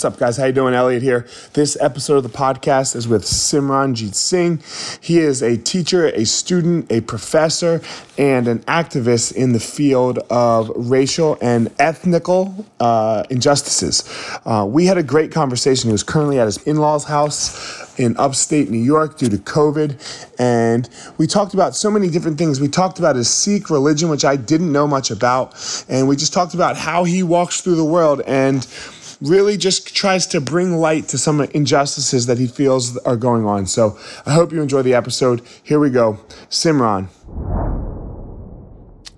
What's up, guys? How you doing? Elliot here. This episode of the podcast is with Simran Jeet Singh. He is a teacher, a student, a professor, and an activist in the field of racial and ethnical uh, injustices. Uh, we had a great conversation. He was currently at his in-laws' house in upstate New York due to COVID, and we talked about so many different things. We talked about his Sikh religion, which I didn't know much about, and we just talked about how he walks through the world and really just tries to bring light to some injustices that he feels are going on. So I hope you enjoy the episode. Here we go. Simran.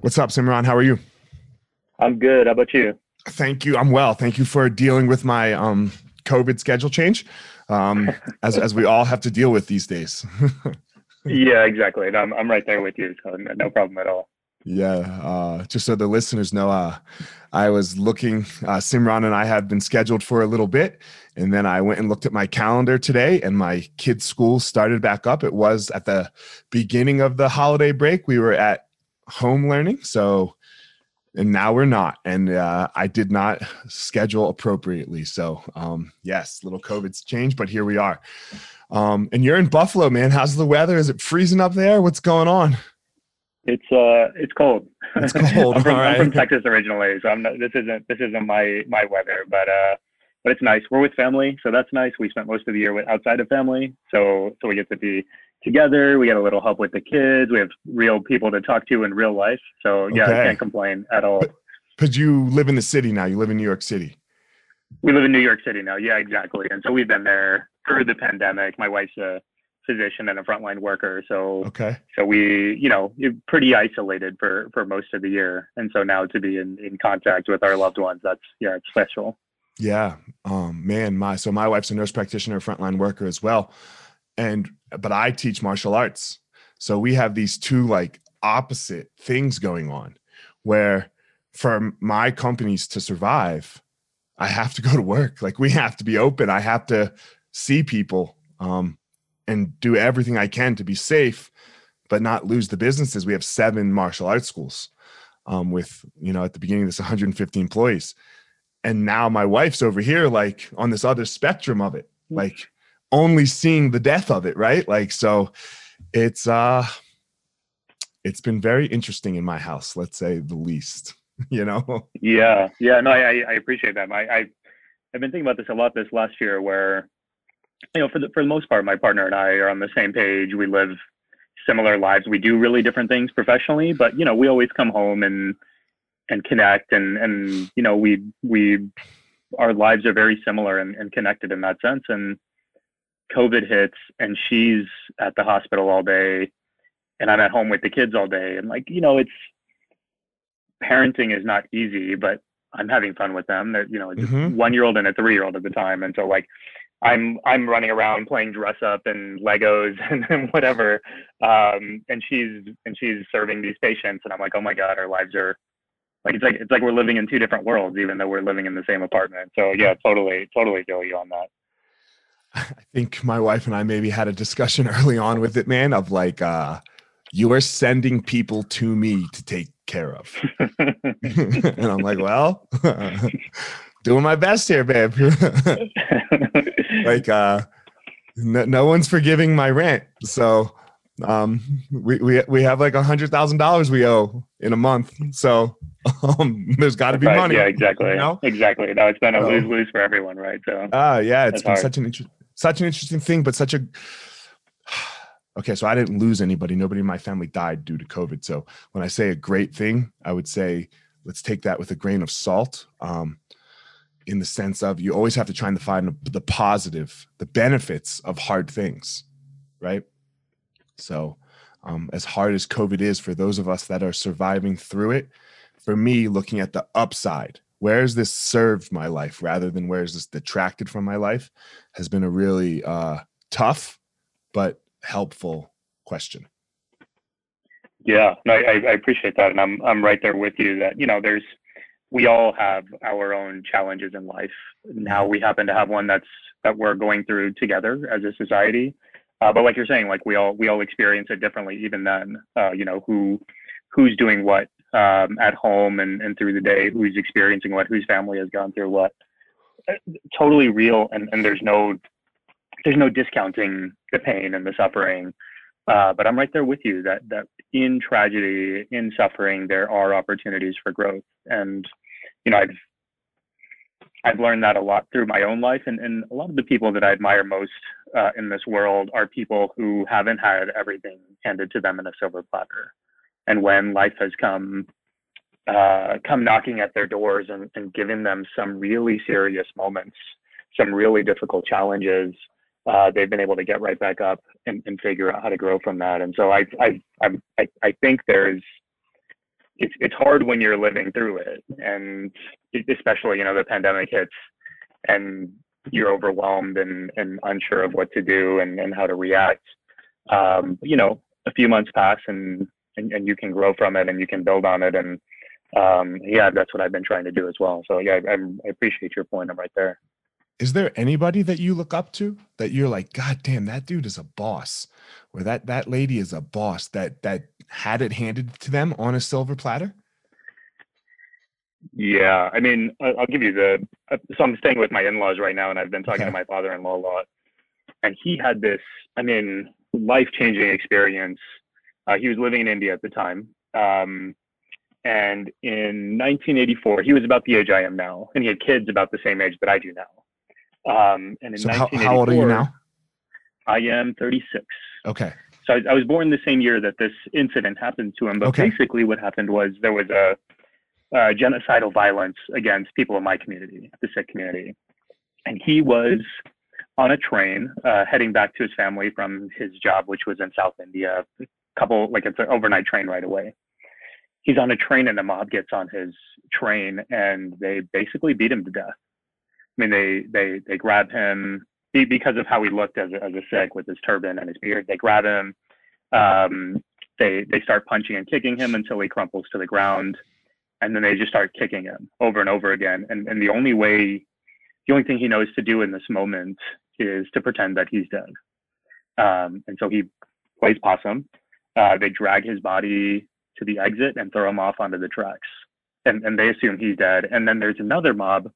What's up, Simran? How are you? I'm good. How about you? Thank you. I'm well. Thank you for dealing with my um, COVID schedule change, um, as as we all have to deal with these days. yeah, exactly. And I'm I'm right there with you, so no problem at all. Yeah, uh, just so the listeners know, uh, I was looking, uh, Simran and I have been scheduled for a little bit. And then I went and looked at my calendar today, and my kids' school started back up. It was at the beginning of the holiday break. We were at home learning. So, and now we're not. And uh, I did not schedule appropriately. So, um, yes, little COVID's changed, but here we are. Um, and you're in Buffalo, man. How's the weather? Is it freezing up there? What's going on? It's uh, it's cold. It's cold. I'm, from, right. I'm, from, Texas originally, so I'm not, this isn't this isn't my my weather, but uh, but it's nice. We're with family, so that's nice. We spent most of the year with outside of family, so so we get to be together. We get a little help with the kids. We have real people to talk to in real life. So yeah, okay. I can't complain at all. Because you live in the city now. You live in New York City. We live in New York City now. Yeah, exactly. And so we've been there through the pandemic. My wife's a physician and a frontline worker. So okay. So we, you know, pretty isolated for for most of the year, and so now to be in in contact with our loved ones, that's yeah, it's special. Yeah, um, man, my so my wife's a nurse practitioner, frontline worker as well, and but I teach martial arts, so we have these two like opposite things going on, where for my companies to survive, I have to go to work. Like we have to be open. I have to see people. Um, and do everything I can to be safe, but not lose the businesses. We have seven martial arts schools um, with, you know, at the beginning, this 150 employees. And now my wife's over here, like on this other spectrum of it, like only seeing the death of it, right? Like, so it's, uh, it's been very interesting in my house, let's say the least, you know? Yeah. Yeah. No, I, I appreciate that. I, I, I've been thinking about this a lot this last year where you know, for the for the most part, my partner and I are on the same page. We live similar lives. We do really different things professionally, but you know, we always come home and and connect and and you know, we we our lives are very similar and, and connected in that sense. And COVID hits and she's at the hospital all day and I'm at home with the kids all day. And like, you know, it's parenting is not easy, but I'm having fun with them. They're, you know, mm-hmm. one year old and a three year old at the time. And so like I'm I'm running around playing dress up and Legos and, and whatever. Um, and she's and she's serving these patients and I'm like, oh my God, our lives are like it's like it's like we're living in two different worlds, even though we're living in the same apartment. So yeah, totally, totally feel you on that. I think my wife and I maybe had a discussion early on with it, man, of like uh you are sending people to me to take care of. and I'm like, well, doing my best here, babe. like uh no, no one's forgiving my rent. So um we we, we have like a hundred thousand dollars we owe in a month so um there's got to be right, money yeah exactly you know? exactly no it's been a lose lose for everyone right so ah uh, yeah it's been hard. such an interesting such an interesting thing but such a okay so i didn't lose anybody nobody in my family died due to covid so when i say a great thing i would say let's take that with a grain of salt um in the sense of you always have to try and find the positive the benefits of hard things right so, um, as hard as COVID is for those of us that are surviving through it, for me, looking at the upside, where has this served my life rather than where is this detracted from my life, has been a really uh, tough but helpful question. Yeah, no, I, I appreciate that, and I'm I'm right there with you. That you know, there's we all have our own challenges in life. Now we happen to have one that's that we're going through together as a society uh, but like you're saying, like we all we all experience it differently. Even then, uh, you know who who's doing what um, at home and, and through the day, who's experiencing what, whose family has gone through what. Uh, totally real, and, and there's no there's no discounting the pain and the suffering. Uh, but I'm right there with you that that in tragedy, in suffering, there are opportunities for growth. And you know, I've I've learned that a lot through my own life, and, and a lot of the people that I admire most uh, in this world are people who haven't had everything handed to them in a silver platter. And when life has come uh, come knocking at their doors and, and giving them some really serious moments, some really difficult challenges, uh, they've been able to get right back up and, and figure out how to grow from that. And so I I I I think there's it's it's hard when you're living through it, and especially you know the pandemic hits, and you're overwhelmed and, and unsure of what to do and, and how to react. Um, you know, a few months pass and, and, and you can grow from it and you can build on it. And um, yeah, that's what I've been trying to do as well. So yeah, I, I appreciate your point. I'm right there. Is there anybody that you look up to that you're like, God damn, that dude is a boss, or that that lady is a boss that that had it handed to them on a silver platter? Yeah, I mean, I'll give you the. Uh, so I'm staying with my in-laws right now, and I've been talking okay. to my father-in-law a lot, and he had this. I mean, life-changing experience. Uh, he was living in India at the time, um, and in 1984, he was about the age I am now, and he had kids about the same age that I do now. Um, and in so how, how old are you now? I am 36. Okay. So I, I, was born the same year that this incident happened to him. But okay. basically, what happened was there was a uh, genocidal violence against people in my community, the Sikh community. And he was on a train uh, heading back to his family from his job, which was in South India, a couple, like it's an overnight train right away. He's on a train and the mob gets on his train and they basically beat him to death. I mean, they, they, they grab him because of how he looked as a, as a Sikh with his turban and his beard. They grab him. Um, they, they start punching and kicking him until he crumples to the ground and then they just start kicking him over and over again. And and the only way, the only thing he knows to do in this moment is to pretend that he's dead. Um, and so he plays possum. Uh, they drag his body to the exit and throw him off onto the tracks, and and they assume he's dead. And then there's another mob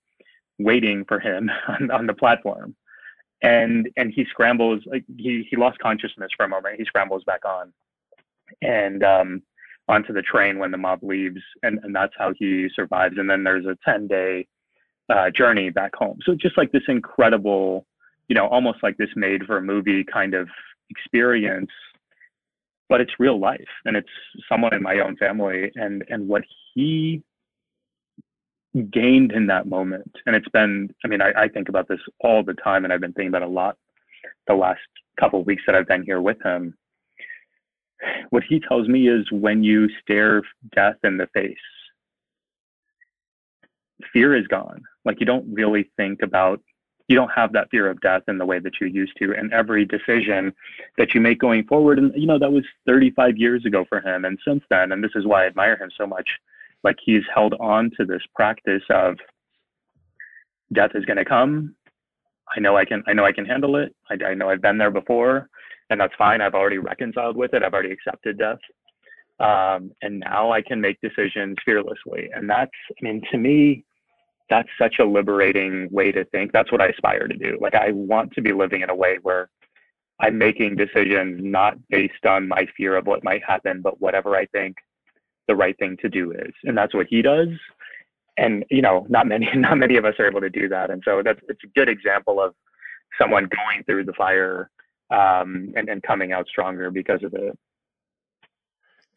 waiting for him on, on the platform, and and he scrambles like he he lost consciousness for a moment. He scrambles back on, and um, onto the train when the mob leaves, and, and that's how he survives. And then there's a 10 day uh, journey back home. So just like this incredible, you know, almost like this made for a movie kind of experience, but it's real life and it's someone in my own family and and what he gained in that moment. And it's been, I mean, I, I think about this all the time, and I've been thinking about a lot the last couple weeks that I've been here with him what he tells me is when you stare death in the face fear is gone. Like you don't really think about you don't have that fear of death in the way that you used to and every decision that you make going forward and you know that was 35 years ago for him and since then and this is why i admire him so much like he's held on to this practice of death is going to come. I know i can i know i can handle it. I, I know i've been there before and that's fine. I've already reconciled with it. I've already accepted death. Um, and now i can make decisions fearlessly. And that's i mean to me that's such a liberating way to think. That's what i aspire to do. Like i want to be living in a way where i'm making decisions not based on my fear of what might happen but whatever i think the right thing to do is and that's what he does. And you know not many not many of us are able to do that. And so that's it's a good example of someone going through the fire um, and, and coming out stronger because of it.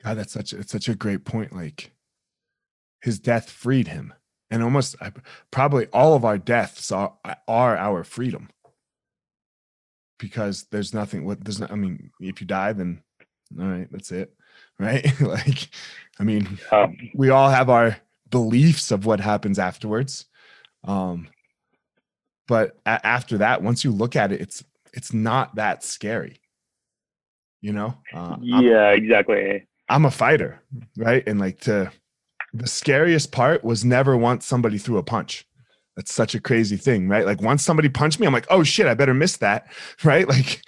God that's such it's such a great point like his death freed him. And almost probably all of our deaths are are our freedom. Because there's nothing what there's not i mean if you die then all right that's it right? Like i mean um, we all have our beliefs of what happens afterwards um but a- after that once you look at it it's it's not that scary you know? Uh, yeah I'm, exactly. I'm a fighter right? And like to the scariest part was never once somebody threw a punch. That's such a crazy thing right? Like once somebody punched me i'm like oh shit i better miss that right? Like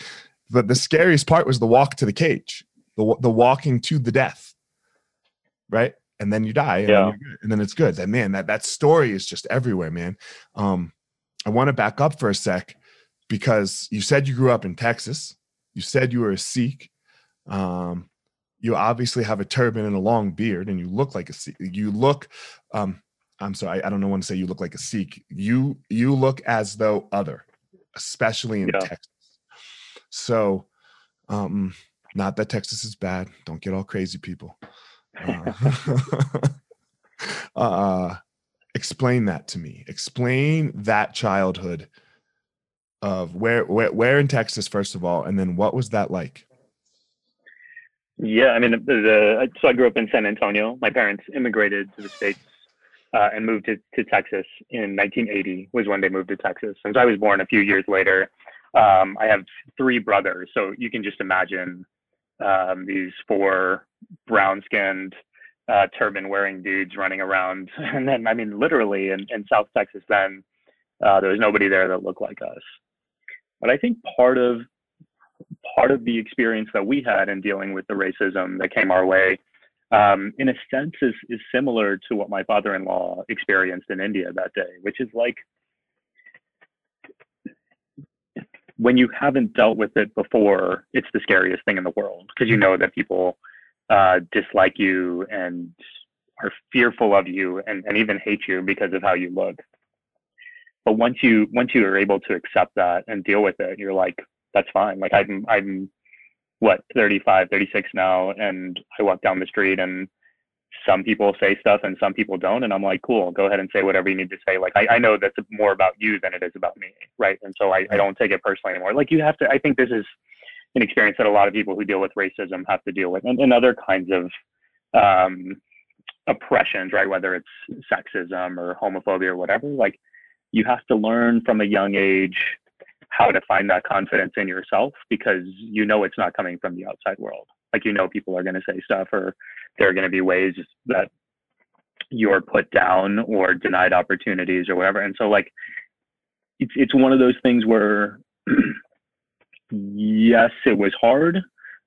but the scariest part was the walk to the cage the, the walking to the death right? And then you die and, yeah. then, and then it's good. That man that that story is just everywhere man. Um i want to back up for a sec because you said you grew up in texas. You said you were a sikh. Um you obviously have a turban and a long beard and you look like a sikh. You look um i'm sorry i don't know when to say you look like a sikh. You you look as though other especially in yeah. texas. So um not that texas is bad don't get all crazy people uh, uh, explain that to me. Explain that childhood of where, where, where in Texas, first of all, and then what was that like? Yeah, I mean, the, the, so I grew up in San Antonio. My parents immigrated to the states uh, and moved to, to Texas in 1980. Was when they moved to Texas. Since I was born a few years later, um, I have three brothers, so you can just imagine um, these four brown skinned, uh, turban wearing dudes running around. And then, I mean, literally in, in South Texas, then uh, there was nobody there that looked like us. But I think part of part of the experience that we had in dealing with the racism that came our way, um, in a sense, is is similar to what my father-in-law experienced in India that day, which is like when you haven't dealt with it before, it's the scariest thing in the world because you know that people uh, dislike you and are fearful of you and, and even hate you because of how you look. But once you once you are able to accept that and deal with it, you're like, that's fine. Like I'm I'm what 35, 36 now, and I walk down the street and some people say stuff and some people don't and i'm like cool go ahead and say whatever you need to say. Like i, I know that's more about you than it is about me right? And so I, I don't take it personally anymore. Like you have to i think this is an experience that a lot of people who deal with racism have to deal with and, and other kinds of um, oppressions right? Whether it's sexism or homophobia or whatever like you have to learn from a young age how to find that confidence in yourself because you know it's not coming from the outside world like you know people are going to say stuff or there are going to be ways that you're put down or denied opportunities or whatever. And so like it's it's one of those things where yes it was hard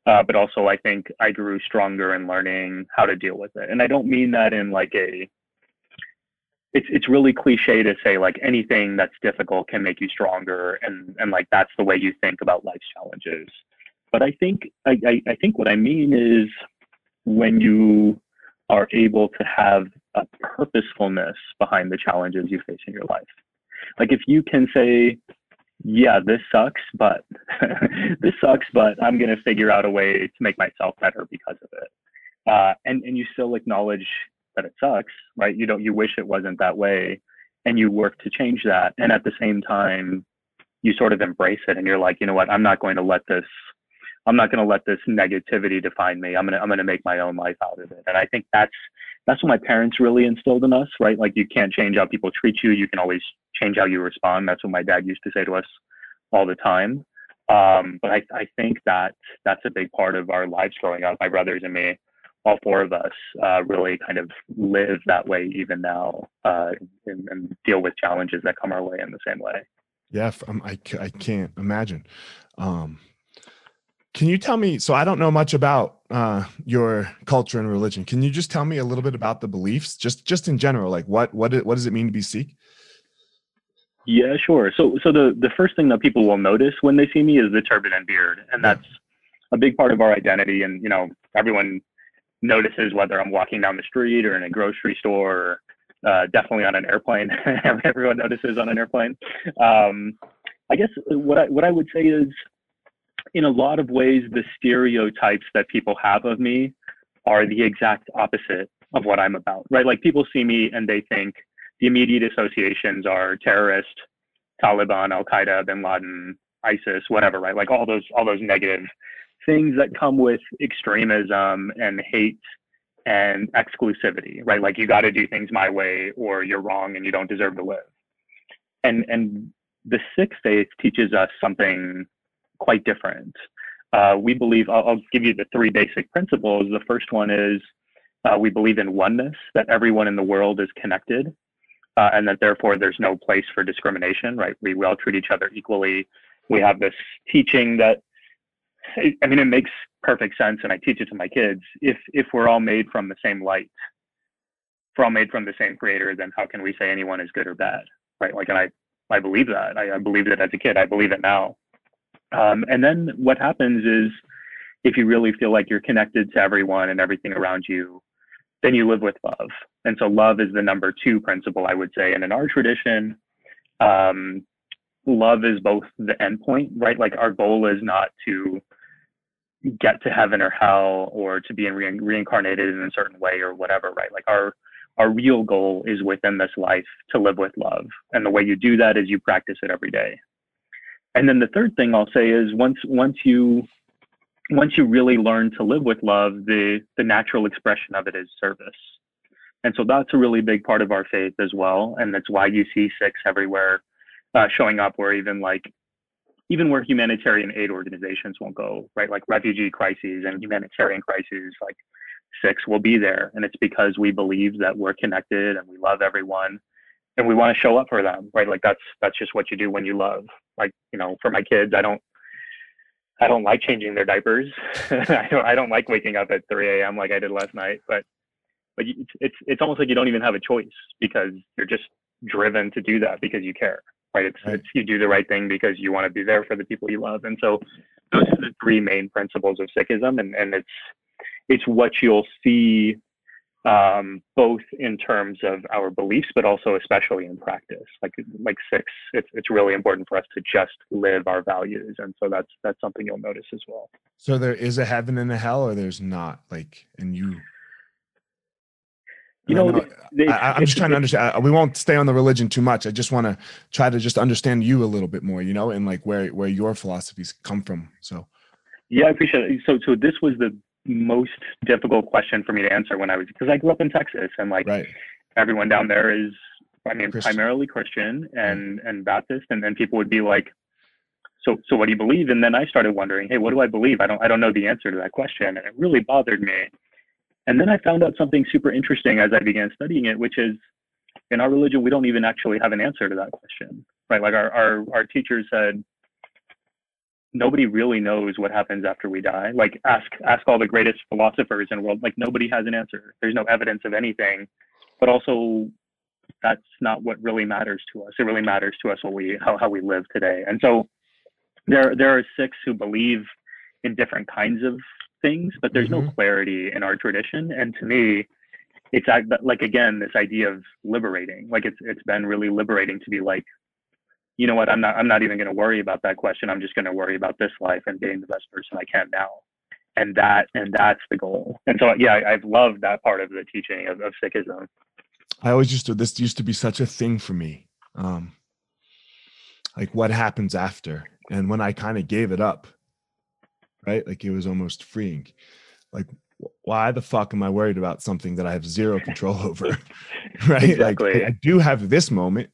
uh, but also i think i grew stronger in learning how to deal with it. And i don't mean that in like a it's it's really cliche to say like anything that's difficult can make you stronger and and like that's the way you think about life's challenges but I think I, I, I think what I mean is when you are able to have a purposefulness behind the challenges you face in your life. Like if you can say, yeah, this sucks, but this sucks, but I'm going to figure out a way to make myself better because of it. Uh, and, and you still acknowledge that it sucks, right? You don't, you wish it wasn't that way and you work to change that. And at the same time, you sort of embrace it and you're like, you know what, I'm not going to let this I'm not going to let this negativity define me. I'm going to I'm going to make my own life out of it. And I think that's that's what my parents really instilled in us, right? Like you can't change how people treat you. You can always change how you respond. That's what my dad used to say to us all the time. Um, but I, I think that that's a big part of our lives growing up. My brothers and me, all four of us, uh, really kind of live that way even now uh, and, and, deal with challenges that come our way in the same way. Yeah, um, I, I can't imagine. Um, can you tell me? So I don't know much about uh, your culture and religion. Can you just tell me a little bit about the beliefs, just just in general? Like what what what does it mean to be Sikh? Yeah, sure. So so the the first thing that people will notice when they see me is the turban and beard, and that's a big part of our identity. And you know, everyone notices whether I'm walking down the street or in a grocery store. Or, uh, definitely on an airplane. everyone notices on an airplane. Um, I guess what I what I would say is in a lot of ways, the stereotypes that people have of me are the exact opposite of what I'm about, right? Like people see me and they think the immediate associations are terrorist, Taliban, Al Qaeda, Bin Laden, ISIS, whatever, right? Like all those all those negative things that come with extremism and hate and exclusivity, right? Like you got to do things my way or you're wrong and you don't deserve to live. And and the Sikh faith teaches us something quite different. Uh, we believe, I'll, I'll, give you the three basic principles. The first one is uh, we believe in oneness, that everyone in the world is connected, uh, and that therefore there's no place for discrimination, right? We, we all treat each other equally. We have this teaching that, I mean, it makes perfect sense, and I teach it to my kids. If, if we're all made from the same light, if we're all made from the same creator, then how can we say anyone is good or bad, right? Like, and I, I believe that. I, I believed it as a kid. I believe it now. Um, and then what happens is if you really feel like you're connected to everyone and everything around you, then you live with love. And so love is the number two principle, I would say. And in our tradition, um, love is both the endpoint, right? Like our goal is not to get to heaven or hell or to be re- reincarnated in a certain way or whatever, right? Like our our real goal is within this life to live with love. And the way you do that is you practice it every day and then the third thing I'll say is once once you once you really learn to live with love, the the natural expression of it is service. And so that's a really big part of our faith as well. And that's why you see Sikhs everywhere uh, showing up, or even like even where humanitarian aid organizations won't go, right? Like refugee crises and humanitarian crises, like Sikhs will be there. And it's because we believe that we're connected and we love everyone and we want to show up for them, right? Like that's that's just what you do when you love. Like you know, for my kids, I don't I don't like changing their diapers. I don't I don't like waking up at 3 a.m. like I did last night. But but it's it's it's almost like you don't even have a choice because you're just driven to do that because you care, right? It's right. it's you do the right thing because you want to be there for the people you love, and so those are the three main principles of Sikhism, and and it's it's what you'll see um, both in terms of our beliefs, but also especially in practice. Like like Sikhs, it's it's really important for us to just live our values, and so that's that's something you'll notice as well. So there is a heaven and a hell, or there's not. Like, and you. You know, know they, I, am just trying to understand. We won't stay on the religion too much. I just want to try to just understand you a little bit more, you know, and like where where your philosophies come from. So. Yeah, I appreciate it. So, so this was the most difficult question for me to answer when I was because I grew up in Texas and like right. everyone down there is I mean Christian. primarily Christian and mm. and Baptist and then people would be like so so what do you believe and then I started wondering hey what do I believe I don't I don't know the answer to that question and it really bothered me and then I found out something super interesting as I began studying it which is in our religion we don't even actually have an answer to that question right like our our, our teachers said nobody really knows what happens after we die. Like ask ask all the greatest philosophers in the world. Like nobody has an answer. There's no evidence of anything. But also that's not what really matters to us. It really matters to us what we how, how we live today. And so there there are Sikhs who believe in different kinds of things, but there's mm-hmm. no clarity in our tradition. And to me, it's like again this idea of liberating. Like it's it's been really liberating to be like you know what, I'm not I'm not even going to worry about that question. I'm just going to worry about this life and being the best person I can now. And that and that's the goal. And so yeah, I, have loved that part of the teaching of, of Sikhism. I always used to this used to be such a thing for me. Um like what happens after. And when I kind of gave it up, right? Like it was almost freeing. Like why the fuck am I worried about something that I have zero control over? right? Exactly. Like I do have this moment.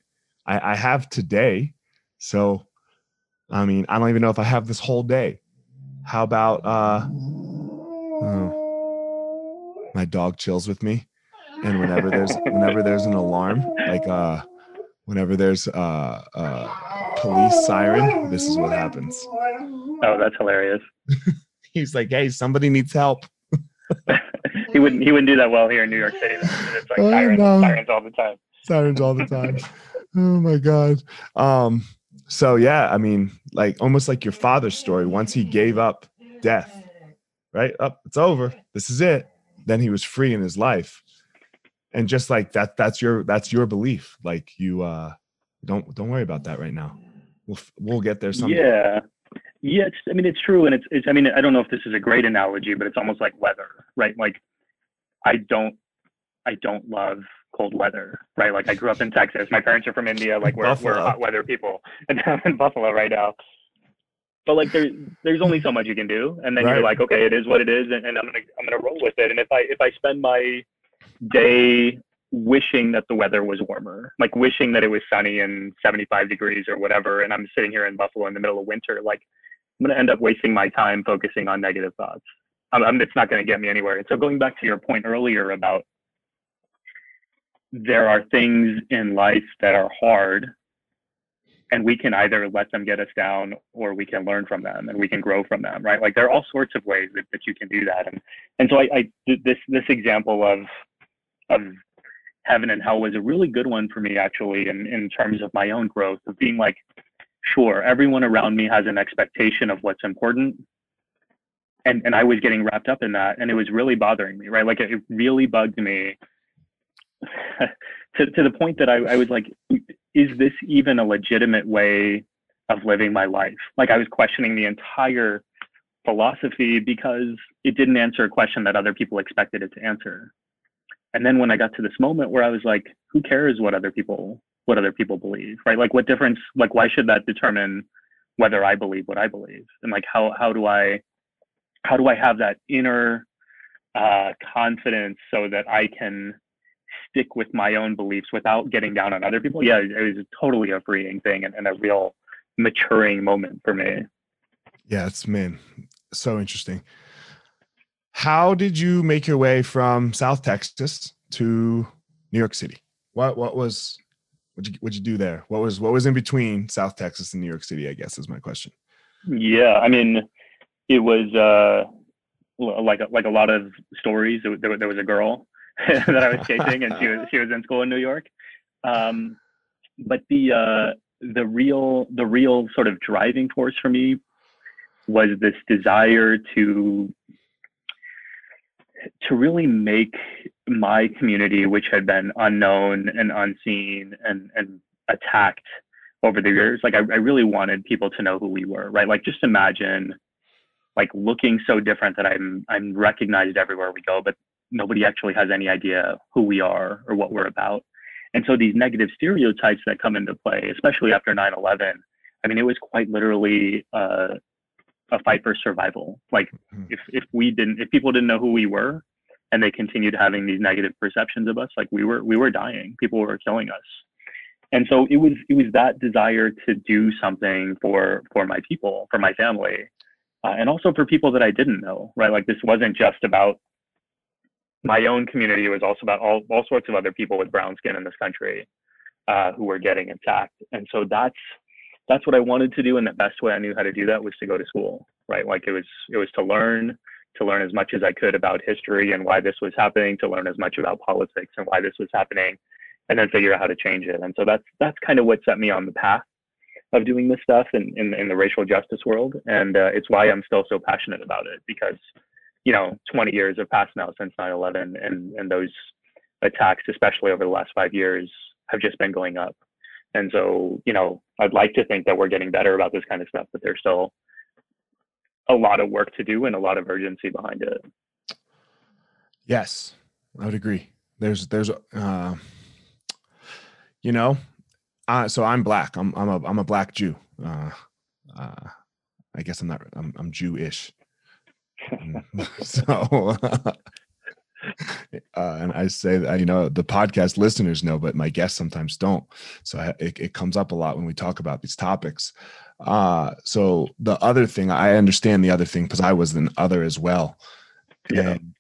I, I have today. So I mean, I don't even know if I have this whole day. How about uh oh, my dog chills with me. And whenever there's whenever there's an alarm, like uh whenever there's uh uh police siren, this is what happens. Oh, that's hilarious. He's like, hey, somebody needs help. he wouldn't he wouldn't do that well here in New York City. It's like Oh, sirens, no. sirens all the time. Sirens all the time. Oh my god. Um, so yeah, I mean, like almost like your father's story. Once he gave up death, right? Up, it's over. This is it. Then he was free in his life. And just like that, that's your that's your belief. Like you uh don't don't worry about that right now. We'll we'll get there someday. Yeah. Yeah, it's, I mean, it's true. And it's, it's, I mean, I don't know if this is a great analogy, but it's almost like weather, right? Like, I don't, I don't love cold weather, right? Like, I grew up in Texas. My parents are from India. Like, we're, we're hot weather people. And I'm in Buffalo right now. But like, there, there's only so much you can do. And then Right. you're like, okay, it is what it is. And, and I'm going to, I'm to roll with it. And if I, if I spend my day wishing that the weather was warmer, like wishing that it was sunny and 75 degrees or whatever, and I'm sitting here in Buffalo in the middle of winter, like I'm going to end up wasting my time focusing on negative thoughts. I'm, I'm, it's not going to get me anywhere. And so going back to your point earlier about there are things in life that are hard and we can either let them get us down or we can learn from them and we can grow from them right? Like there are all sorts of ways that, that you can do that. And and so I, I this this example of of heaven and hell was a really good one for me actually in in terms of my own growth of being like sure everyone around me has an expectation of what's important and and I was getting wrapped up in that and it was really bothering me right? Like it, it really bugged me to to the point that I, I was like is this even a legitimate way of living my life? Like I was questioning the entire philosophy because it didn't answer a question that other people expected it to answer. And then when I got to this moment where I was like who cares what other people what other people believe? Right? Like what difference like why should that determine whether I believe what I believe? And like how how do I how do I have that inner uh, confidence so that I can stick with my own beliefs without getting down on other people? Yeah, it was totally a freeing thing and, and a real maturing moment for me. Yeah, it's man, so interesting. How did you make your way from South Texas to New York City? What what was what you what you do there? What was what was in between South Texas and New York City? I guess is my question. Yeah, I mean, it was uh, like like a lot of stories. There, there, there was a girl that I was chasing, and she was she was in school in New York. Um, but the uh, the real the real sort of driving force for me was this desire to to really make my community, which had been unknown and unseen and and attacked over the years, like I, I really wanted people to know who we were, right? Like just imagine like looking so different that I'm I'm recognized everywhere we go, but nobody actually has any idea who we are or what we're about. And so these negative stereotypes that come into play, especially after 9/11, I mean, it was quite literally uh, a fight for survival. Like Mhm. if if we didn't, if people didn't know who we were, and they continued having these negative perceptions of us, like we were we were dying. People were killing us. And so it was it was that desire to do something for for my people, for my family, uh, and also for people that I didn't know. Right, like this wasn't just about my own community. Was also about all all sorts of other people with brown skin in this country uh, who were getting attacked. And so that's that's what I wanted to do, and the best way I knew how to do that was to go to school. Right, like it was it was to learn to learn as much as I could about history and why this was happening, to learn as much about politics and why this was happening, and then figure out how to change it. And so that's that's kind of what set me on the path of doing this stuff in in, in the racial justice world, and uh, it's why I'm still so passionate about it because you know 20 years have passed now since 9/11, and and those attacks, especially over the last five years, have just been going up. And so, you know, I'd like to think that we're getting better about this kind of stuff, but there's still a lot of work to do and a lot of urgency behind it. Yes, I would agree. There's there's uh, you know, uh, so I'm black. I'm I'm a I'm a black Jew. Uh, uh, I guess I'm not. I'm I'm Jewish. so uh, and I say that you know the podcast listeners know, but my guests sometimes don't. So I, it, it comes up a lot when we talk about these topics. Uh, so the other thing, I understand the other thing because I was an other as well, yeah. and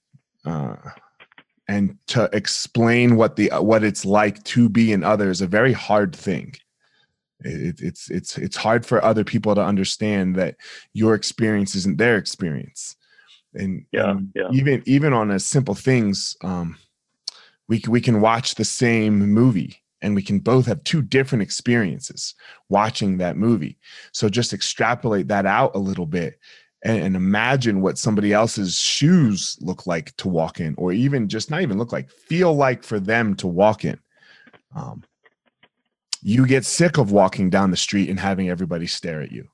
uh, and to explain what the what it's like to be an other is a very hard thing. It, it's it's it's hard for other people to understand that your experience isn't their experience and yeah, and yeah. even even on as simple things um we we can watch the same movie and we can both have two different experiences watching that movie. So just extrapolate that out a little bit and, and, imagine what somebody else's shoes look like to walk in or even just not even look like feel like for them to walk in. Um, you get sick of walking down the street and having everybody stare at you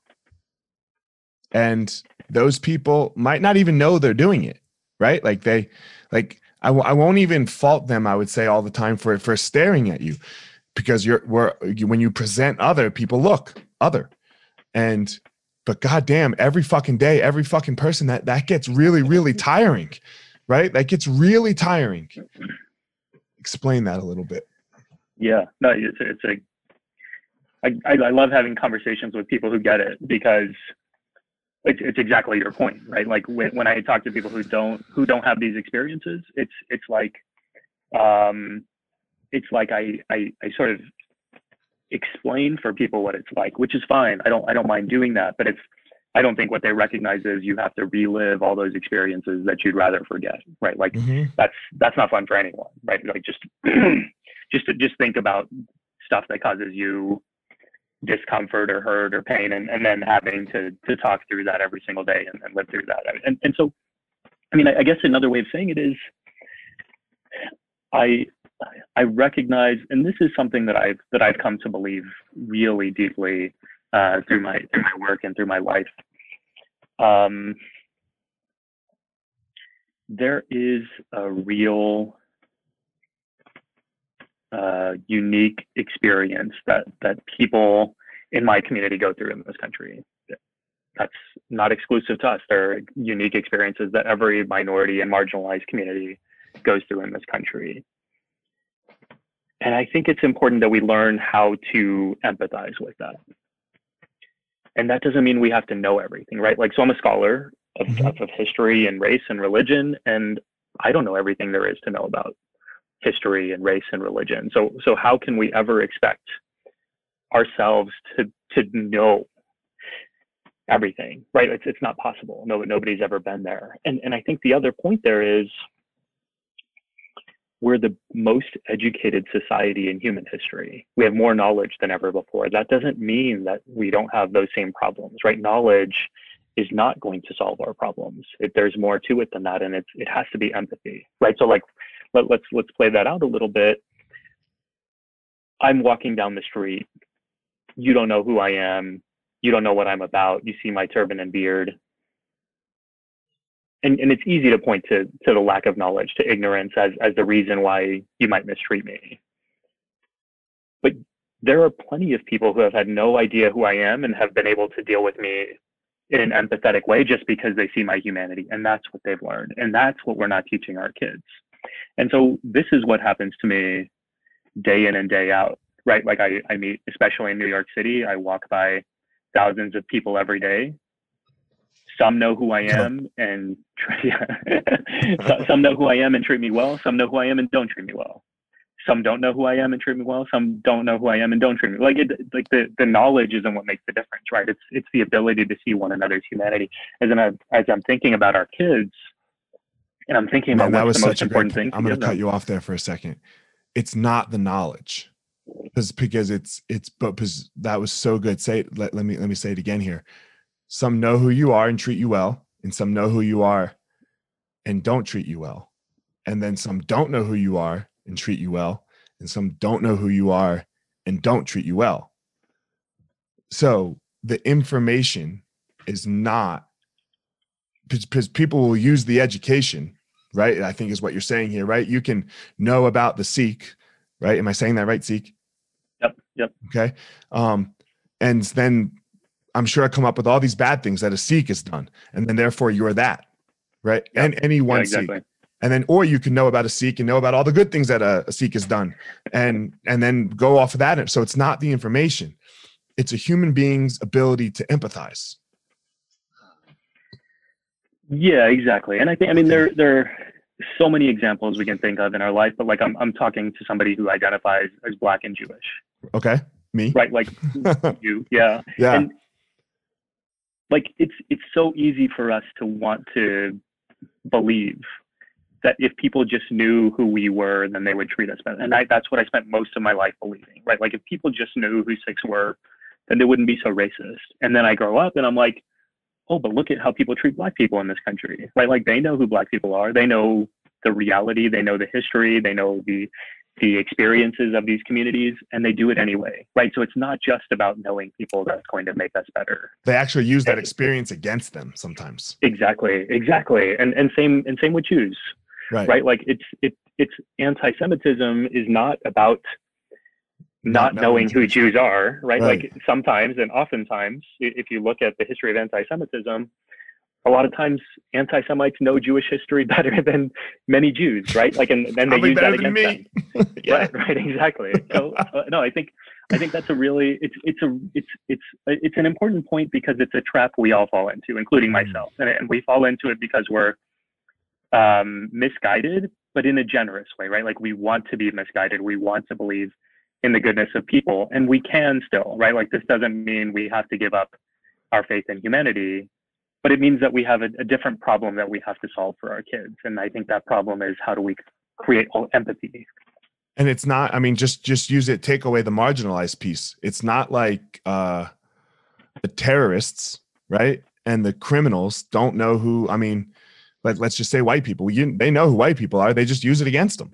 and those people might not even know they're doing it right? Like they like I w- I won't even fault them i would say all the time for for staring at you. Because you're where you, when you present other people look other. And but goddamn every fucking day every fucking person that that gets really really tiring right? That gets really tiring. Explain that a little bit. Yeah no it's, it's a I, I love having conversations with people who get it because it's, it's exactly your point, right? Like when, when I talk to people who don't who don't have these experiences, it's it's like um, it's like I, I I sort of explain for people what it's like, which is fine. I don't I don't mind doing that, but it's I don't think what they recognize is you have to relive all those experiences that you'd rather forget, right? Like mm-hmm. that's that's not fun for anyone, right? Like just just just think about stuff that causes you discomfort or hurt or pain and, and then having to to talk through that every single day and, and live through that. And, and so i mean I, I guess another way of saying it is i i recognize and this is something that i've that i've come to believe really deeply uh, through my through my work and through my life. Um, there is a real uh, unique experience that that people in my community go through in this country. That's not exclusive to us. There are unique experiences that every minority and marginalized community goes through in this country. And I think it's important that we learn how to empathize with that. And that doesn't mean we have to know everything, right? Like, so I'm a scholar of, mm-hmm. of, of history and race and religion, and I don't know everything there is to know about history and race and religion. So so how can we ever expect ourselves to to know everything, right? It's it's not possible. No, nobody's ever been there. And and I think the other point there is we're the most educated society in human history. We have more knowledge than ever before. That doesn't mean that we don't have those same problems, right? Knowledge is not going to solve our problems. It, there's more to it than that, and it's it has to be empathy, right? So like let, let's let's play that out a little bit. I'm walking down the street. You don't know who I am. You don't know what I'm about. You see my turban and beard. And, and it's easy to point to, to the lack of knowledge, to ignorance as, as the reason why you might mistreat me. But there are plenty of people who have had no idea who I am and have been able to deal with me in an empathetic way just because they see my humanity. And that's what they've learned. And that's what we're not teaching our kids. And so this is what happens to me day in and day out, right? Like I, I meet, especially in New York City, I walk by thousands of people every day. Some know who I am and some know who I am and treat me well. Some know who I am and don't treat me well. Some don't know who I am and treat me well. Some don't know who I am and don't treat me like it. Like the, the knowledge isn't what makes the difference, right? It's it's the ability to see one another's humanity. As I, as I'm thinking about our kids, and I'm thinking about Man, that was such a important thing. I'm going to cut you off there for a second. It's not the knowledge, because because it's it's but because that was so good. Say it, let, let me let me say it again here. Some know who you are and treat you well, and some know who you are and don't treat you well, and then some don't know who you are and treat you well, and some don't know who you are and don't treat you well. So the information is not because people will use the education right? I think is what you're saying here, right? You can know about the Sikh, right? Am I saying that right, Sikh? Yep. Yep. Okay. Um, and then I'm sure I come up with all these bad things that a Sikh has done, and then therefore you're that, right? And any one yeah, exactly. Sikh. And then, or you can know about a Sikh and know about all the good things that a, a Sikh has done, and and then go off of that. So it's not the information; it's a human being's ability to empathize. Yeah, exactly. And I think I mean there there so many examples we can think of in our life, but like I'm I'm talking to somebody who identifies as black and Jewish. Okay. Me. Right, like you. Yeah. Yeah. And like it's it's so easy for us to want to believe that if people just knew who we were, then they would treat us better. And I, that's what I spent most of my life believing, right? Like if people just knew who Sikhs were, then they wouldn't be so racist. And then I grow up and I'm like, oh, but look at how people treat black people in this country, right? Like they know who black people are. They know the reality. They know the history. They know the the experiences of these communities and they do it anyway right so it's not just about knowing people that's going to make us better they actually use that experience against them sometimes exactly exactly and and same and same with jews right right like it's it, it's anti-semitism is not about not, not knowing who Jews are, right? right? Like sometimes and oftentimes, if you look at the history of anti-Semitism, a lot of times anti-Semites know Jewish history better than many Jews, right? Like, and then they use that against me. them. yeah. Right, right, exactly. So, uh, no, I think I think that's a really it's it's a it's it's it's an important point because it's a trap we all fall into, including mm. myself, and, and we fall into it because we're um, misguided, but in a generous way, right? Like we want to be misguided, we want to believe in the goodness of people, and we can still, right? Like this doesn't mean we have to give up our faith in humanity but it means that we have a, a, different problem that we have to solve for our kids and i think that problem is how do we create empathy? And it's not i mean just just use it take away the marginalized piece. It's not like uh the terrorists right and the criminals don't know who i mean let, let's just say white people. You, they know who white people are they just use it against them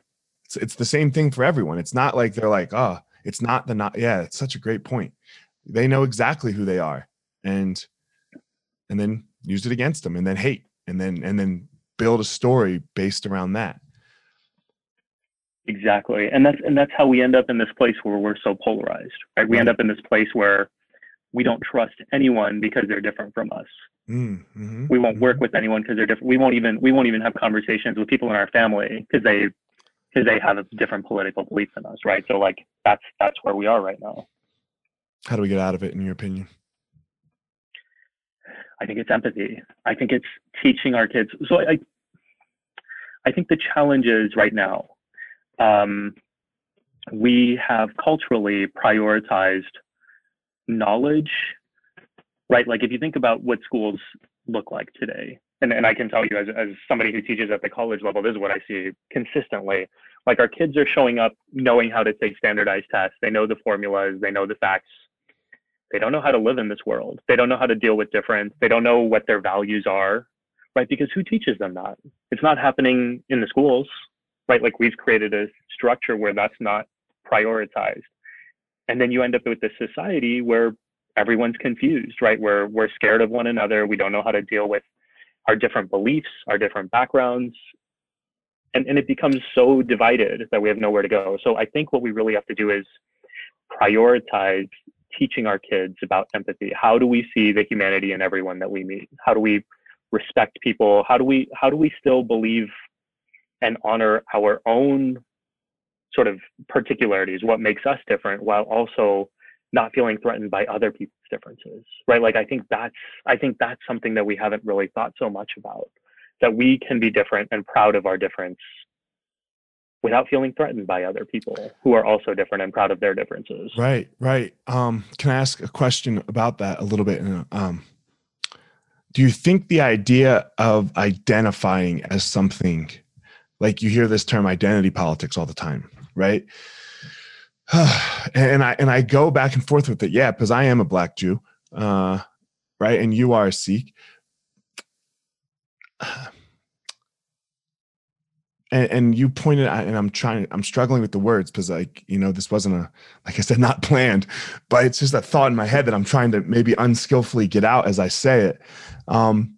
it's, it's the same thing for everyone. It's not like they're like oh it's not the not yeah it's such a great point. They know exactly who they are and and then use it against them and then hate and then and then build a story based around that. Exactly. And that's and that's how we end up in this place where we're so polarized right? We right. end up in this place where we don't trust anyone because they're different from us. Mm, mm-hmm, we won't mm-hmm. work with anyone because they're different. We won't even we won't even have conversations with people in our family because they because they have a different political belief than us right so like that's that's where we are right now how do we get out of it in your opinion I think it's empathy. I think it's teaching our kids. So I, I think the challenge is right now, um, we have culturally prioritized knowledge, right? Like if you think about what schools look like today, and, and I can tell you as, as somebody who teaches at the college level, this is what I see consistently. Like our kids are showing up knowing how to take standardized tests. They know the formulas, they know the facts, they don't know how to live in this world. They don't know how to deal with difference. They don't know what their values are, right? Because who teaches them that? It's not happening in the schools, right? Like we've created a structure where that's not prioritized. And then you end up with this society where everyone's confused, right? Where we're scared of one another. We don't know how to deal with our different beliefs, our different backgrounds. And, and it becomes so divided that we have nowhere to go. So I think what we really have to do is prioritize teaching our kids about empathy? How do we see the humanity in everyone that we meet? How do we respect people? How do we how do we still believe and honor our own sort of particularities, what makes us different, while also not feeling threatened by other people's differences, right? Like I think that's I think that's something that we haven't really thought so much about. That we can be different and proud of our difference without feeling threatened by other people who are also different and proud of their differences. Right, right. Um, can I ask a question about that a little bit? Um, do you think the idea of identifying as something, like you hear this term identity politics all the time, right? and I and I go back and forth with it, yeah, because I am a black Jew, uh, right, and you are a Sikh and, and you pointed out, and I'm trying, I'm struggling with the words because, like, you know, this wasn't a, like I said, not planned, but it's just a thought in my head that I'm trying to maybe unskillfully get out as I say it. Um,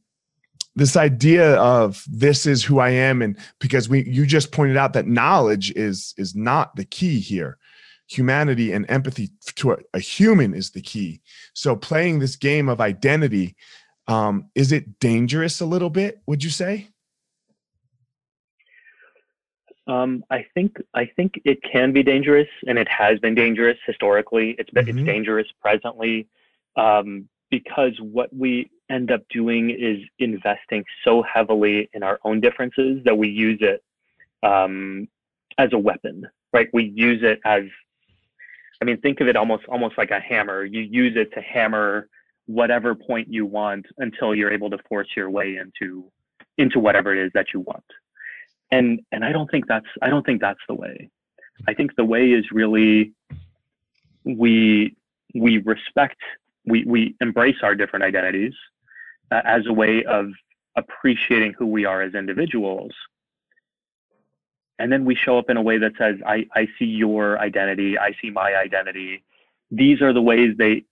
this idea of this is who I am, and because we, you just pointed out that knowledge is is not the key here. Humanity and empathy to a, a human is the key. So playing this game of identity, um, is it dangerous a little bit? Would you say? Um, I think I think it can be dangerous, and it has been dangerous historically. It's been, Mhm. it's dangerous presently um, because what we end up doing is investing so heavily in our own differences that we use it um, as a weapon, right? We use it as, I mean, think of it almost almost like a hammer. You use it to hammer whatever point you want until you're able to force your way into into whatever it is that you want. And and I don't think that's I don't think that's the way. I think the way is really we we respect we we embrace our different identities uh, as a way of appreciating who we are as individuals and then we show up in a way that says i i see your identity i see my identity. These are the ways they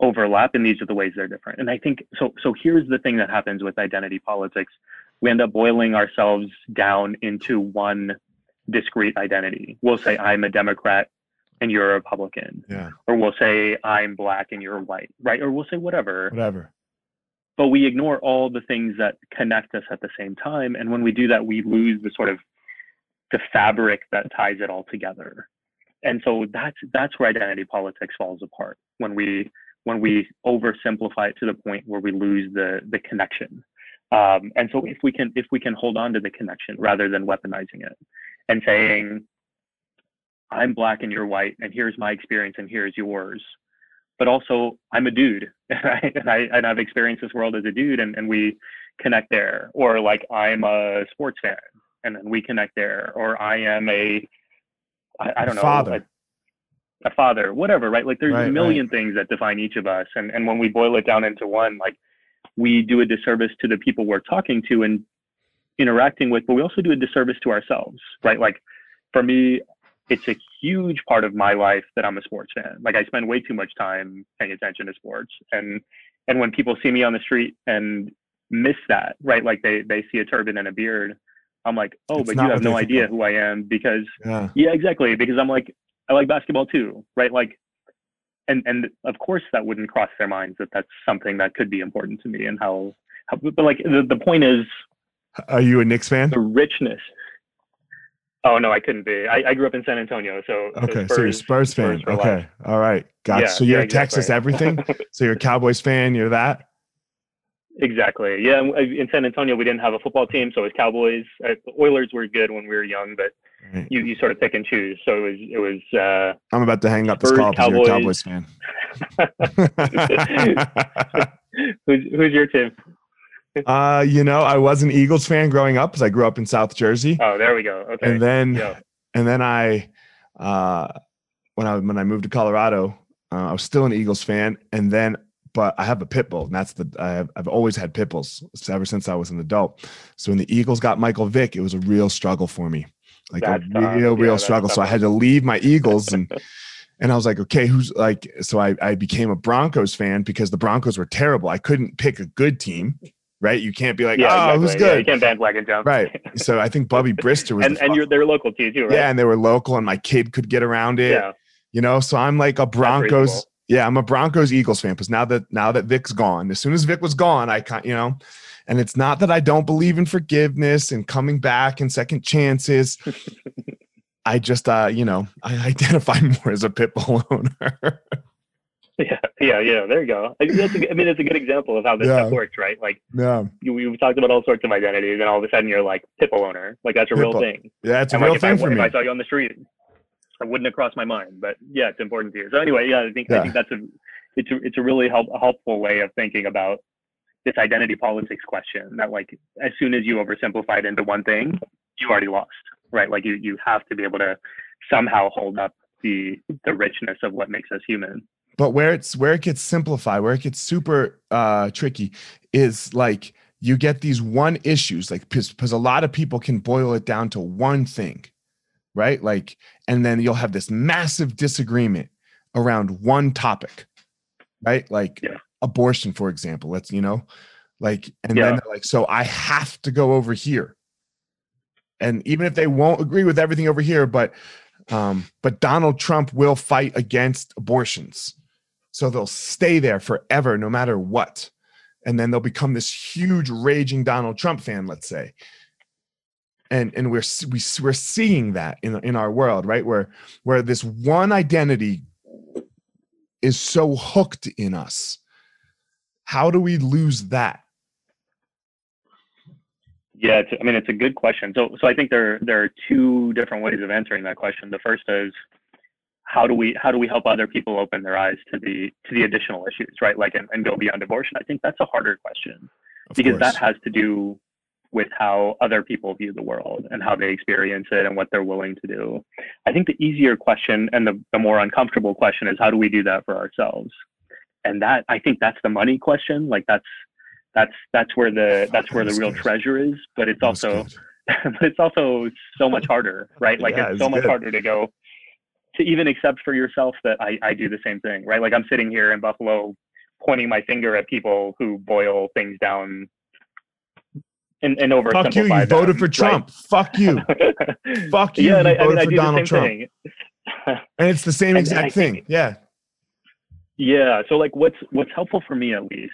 overlap and these are the ways they're different. And i think so so here's the thing that happens with identity politics. We end up boiling ourselves down into one discrete identity. We'll say i'm a democrat and you're a republican. Yeah. or we'll say i'm black and you're white right? Or we'll say whatever. Whatever. but we ignore all the things that connect us at the same time. And when we do that we lose the sort of the fabric that ties it all together. And so that's that's where identity politics falls apart when we when we oversimplify it to the point where we lose the the connection. Um, and so if we can if we can hold on to the connection rather than weaponizing it and saying i'm black and you're white and here's my experience and here's yours but also i'm a dude right? and i and i've experienced this world as a dude and, and we connect there. Or like i'm a sports fan and then we connect there or i am a i, I don't know Father. a, a father whatever right like there's Right, a million things that define each of us and and when we boil it down into one like we do a disservice to the people we're talking to and interacting with but we also do a disservice to ourselves right like for me it's a huge part of my life that I'm a sports fan. Like I spend way too much time paying attention to sports, and and when people see me on the street and miss that, right? Like they they see a turban and a beard, I'm like, oh, It's but you have no idea who I am because Yeah. yeah, exactly. Because I'm like I like basketball too, right? Like, and and of course that wouldn't cross their minds that that's something that could be important to me and how. how but like the, the point is Are you a Knicks fan? the richness. Oh no, I couldn't be. I, I grew up in San Antonio, so Okay, so you're a Spurs fan. life. okay, all right, got. Yeah, so you're yeah, a Texas everything. so you're a Cowboys fan. You're that. Exactly. Yeah, in San Antonio we didn't have a football team, so it was Cowboys. Uh, the Oilers were good when we were young, but Right. you, you sort of pick and choose. So it was it was uh, I'm about to hang up this Spurs, call because you're a Cowboys. Cowboys fan. who's who's your team? uh, you know, I was an Eagles fan growing up because I grew up in South Jersey, Oh, there we go. Okay. and then yeah. and then I, uh, when I when I moved to Colorado, uh, I was still an Eagles fan, and then but I have a pit bull, and that's the I have, I've always had pit bulls ever since I was an adult. So when the Eagles got Michael Vick, it was a real struggle for me, like That's a real Yeah, real that's struggle. So I had to leave my Eagles and. And I was like, okay, who's like, so I, I became a Broncos fan because the Broncos were terrible. I couldn't pick a good team, right? You can't be like, yeah, oh, exactly. who's Yeah, good? you can't bandwagon jump. Right. So I think Bubby Brister was and the and you're they're local to you too, right? yeah, and they were local, and my kid could get around it. Yeah. You know, so I'm like a Broncos. Yeah, I'm a Broncos Eagles fan. Because now that now that Vick's gone, as soon as Vic was gone, I can't, you know, and it's not that I don't believe in forgiveness and coming back and second chances. I just, uh, you know, I identify more as a pit bull owner. Yeah, yeah, yeah. There you go. I, that's a, I mean, it's a good example of how this Yeah. stuff works, right? Like yeah, you, we've talked about all sorts of identities, and all of a sudden you're like pitbull owner. Like that's a real thing. yeah, it's a and real like thing if I, for if me. I saw you on the street, I wouldn't have crossed my mind. But yeah, it's important to you. So anyway, yeah, I think Yeah. I think that's a it's a it's a really help, helpful way of thinking about this identity politics question. That like as soon as you oversimplify it into one thing, you already lost, right? Like you you have to be able to somehow hold up the the richness of what makes us human. but where it's where it gets simplified where it gets super uh tricky is like you get these one issues like because a lot of people can boil it down to one thing right? Like and then you'll have this massive disagreement around one topic right? Like Yeah. abortion for example let's you know like and Yeah. then like so i have to go over here. And even if they won't agree with everything over here but um but donald trump will fight against abortions. So they'll stay there forever no matter what. And then they'll become this huge raging donald trump fan let's say and and we're we, we're seeing that in in our world right? Where where this one identity is so hooked in us. How do we lose that? Yeah i mean it's a good question. So so i think there there are two different ways of answering that question. The first is how do we how do we help other people open their eyes to the to the additional issues right? Like and, and go beyond abortion? I think that's a harder question of because course. that has to do with how other people view the world and how they experience it and what they're willing to do. I think the easier question and the, the more uncomfortable question is how do we do that for ourselves? And that I think that's the money question. Like that's that's that's where the that's where the real good. treasure is. But it's also but it's also so much harder, right? Like yeah, it's so much harder to go to even accept for yourself that I, I do the same thing, right? Like I'm sitting here in Buffalo pointing my finger at people who boil things down and, and over. Fuck you! You them, voted for Trump. Right? Fuck you! Fuck you! Yeah, you I, voted I mean, for Donald Trump. and it's the same exact thing. Think, yeah. Yeah. So like, what's what's helpful for me at least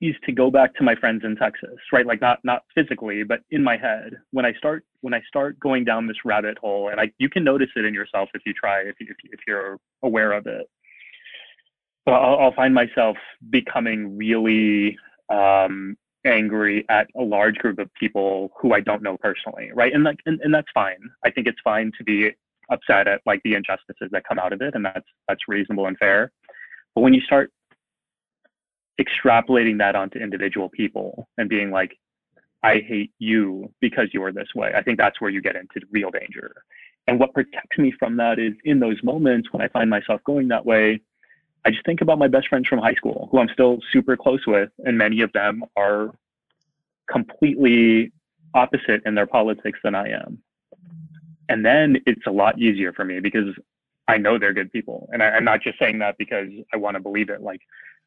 is to go back to my friends in Texas, right? Like not not physically, but in my head. When I start when I start going down this rabbit hole, and I you can notice it in yourself if you try, if you, if, if you're aware of it. But I'll, I'll find myself becoming really um, angry at a large group of people who I don't know personally, right? And like, and, and that's fine. I think it's fine to be upset at like the injustices that come out of it, and that's that's reasonable and fair. But when you start extrapolating that onto individual people and being like, I hate you because you are this way, I think that's where you get into real danger. And what protects me from that is in those moments when I find myself going that way, I just think about my best friends from high school who I'm still super close with, and many of them are completely opposite in their politics than I am. And then it's a lot easier for me because I know they're good people. And I, am not just saying that because I want to believe it. Like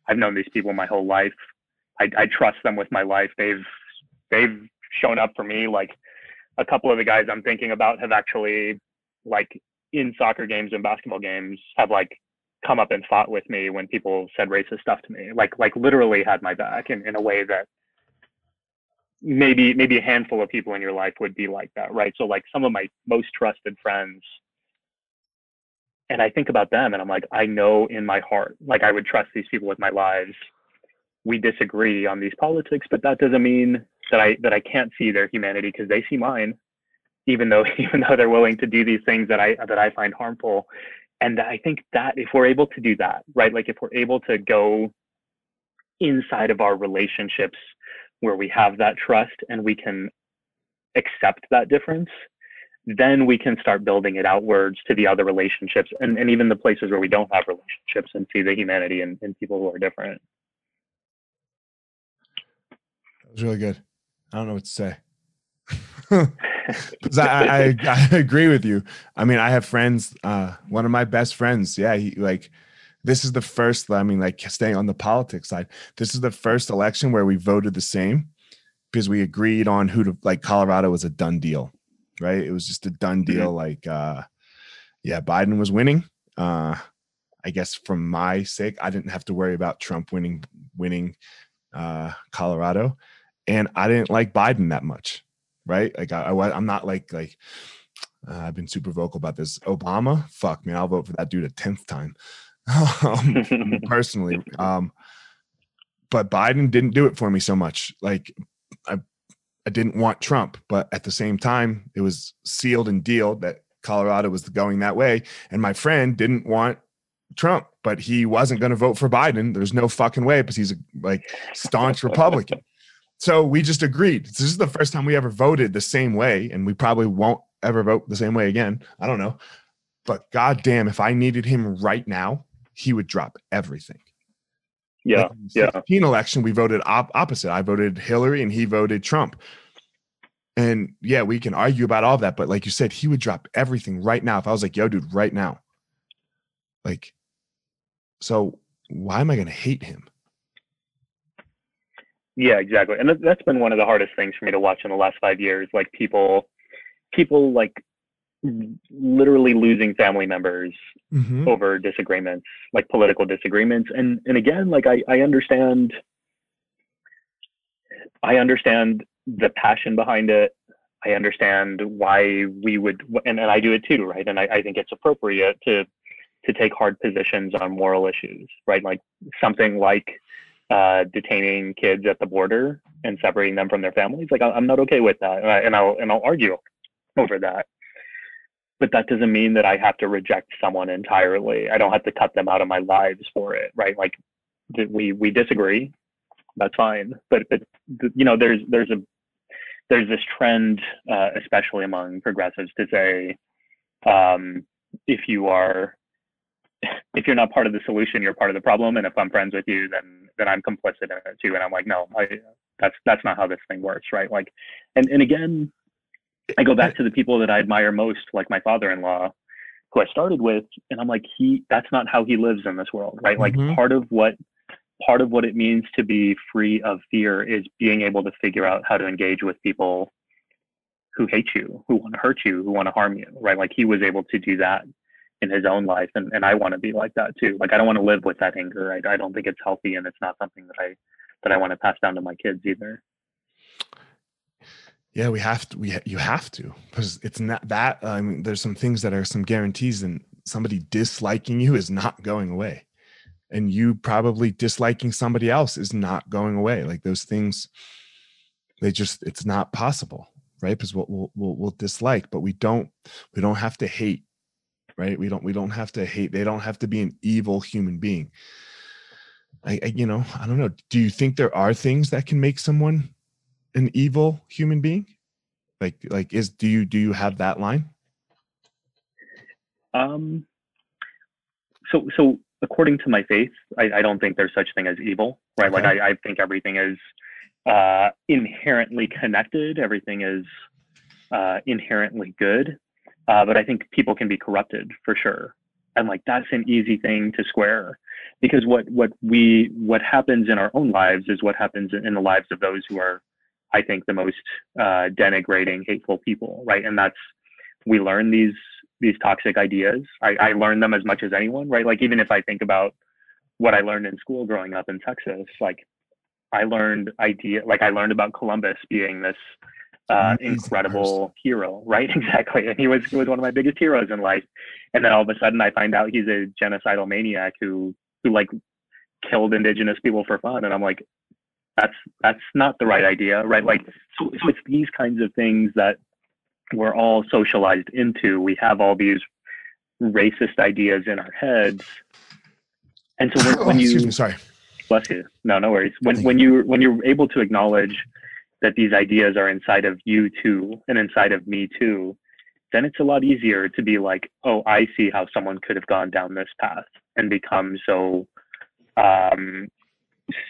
I've known these people my whole life. I, I trust them with my life. They've they've shown up for me. Like a couple of the guys I'm thinking about have actually like in soccer games and basketball games have like come up and fought with me when people said racist stuff to me. Like like literally had my back in, in a way that maybe maybe a handful of people in your life would be like that right? So like some of my most trusted friends and i think about them and i'm like i know in my heart like i would trust these people with my lives. We disagree on these politics but that doesn't mean that i that i can't see their humanity because they see mine even though even though they're willing to do these things that i that i find harmful and i think that if we're able to do that right like if we're able to go inside of our relationships where we have that trust and we can accept that difference then we can start building it outwards to the other relationships and, and even the places where we don't have relationships and see the humanity in, in people who are different. That was really good. I don't know what to say because I, I, I agree with you. I mean, I have friends. Uh, one of my best friends, yeah, he like this is the first. I mean, like staying on the politics side, this is the first election where we voted the same because we agreed on who to like. Colorado was a done deal, right? It was just a done mm-hmm. deal. Mm-hmm. Like, uh, yeah, Biden was winning. Uh, I guess from my sake, I didn't have to worry about Trump winning winning uh, Colorado, and I didn't like Biden that much right? Like I, I am not like like uh, I've been super vocal about this. Obama, fuck man, I'll vote for that dude a tenth time, um, personally. Um, but Biden didn't do it for me so much. Like I, I didn't want Trump, but at the same time, it was sealed and dealed that Colorado was going that way. And my friend didn't want Trump, but he wasn't going to vote for Biden. There's no fucking way because he's a like staunch Republican. So we just agreed. This is the first time we ever voted the same way, and we probably won't ever vote the same way again. I don't know. But goddamn, if I needed him right now, he would drop everything. Yeah. Like yeah. 16 election, we voted op- opposite. I voted Hillary and he voted Trump. And yeah, we can argue about all that, but like you said, he would drop everything right now. If I was like, yo, dude, right now. Like, so why am I going to hate him? Yeah, exactly. And that's been one of the hardest things for me to watch in the last five years. Like people, people like literally losing family members mm-hmm. over disagreements, like political disagreements. And and again, like I, I understand, I understand the passion behind it. I understand why we would, and, and I do it too, right? And I, I think it's appropriate to to take hard positions on moral issues, right? Like something like uh, detaining kids at the border and separating them from their families. Like I'm not okay with that, and, I'll and I'll argue over that. But that doesn't mean that I have to reject someone entirely. I don't have to cut them out of my lives for it, right? Like we we disagree, that's fine. But but you know, there's there's a there's this trend, uh, especially among progressives, to say um, if you are if you're not part of the solution, you're part of the problem. And if I'm friends with you, then then I'm complicit in it too. And I'm like, no, I, that's that's not how this thing works, right? Like, and and again, I go back to the people that I admire most, like my father-in-law, who I started with, and I'm like, he that's not how he lives in this world, right? Like mm-hmm. part of what part of what it means to be free of fear is being able to figure out how to engage with people who hate you, who want to hurt you, who want to harm you, right? Like he was able to do that in his own life and, and i want to be like that too. Like i don't want to live with that anger. I, I don't think it's healthy and it's not something that i that i want to pass down to my kids either. Yeah we have to we you have to because it's not that i mean there's some things that are some guarantees and somebody disliking you is not going away. And you probably disliking somebody else is not going away. Like those things they just it's not possible right? Because we'll, we'll, we'll, we'll dislike but we don't we don't have to hate right? We don't we don't have to hate they don't have to be an evil human being. I, I, you know i don't know. Do you think there are things that can make someone an evil human being? Like like is do you do you have that line? Um so so according to my faith i, I don't think there's such thing as evil right? Okay. like I, I think everything is uh inherently connected. Everything is uh inherently good uh, but I think people can be corrupted for sure. And like that's an easy thing to square because what what we what happens in our own lives is what happens in the lives of those who are, I think, the most uh, denigrating, hateful people, right? And that's we learn these these toxic ideas. I, I learn them as much as anyone, right? Like even if I think about what I learned in school growing up in Texas, like I learned idea like I learned about Columbus being this uh, incredible hero, right? Exactly. And he was he was one of my biggest heroes in life. And then all of a sudden, I find out he's a genocidal maniac who who like killed indigenous people for fun. And I'm like, that's that's not the right idea, right? Like, so, so it's these kinds of things that we're all socialized into. We have all these racist ideas in our heads. And so when, oh, when you, me, sorry, bless you. No, no worries. When when you when you're able to acknowledge that these ideas are inside of you too and inside of me too, then it's a lot easier to be like, oh, I see how someone could have gone down this path and become so um,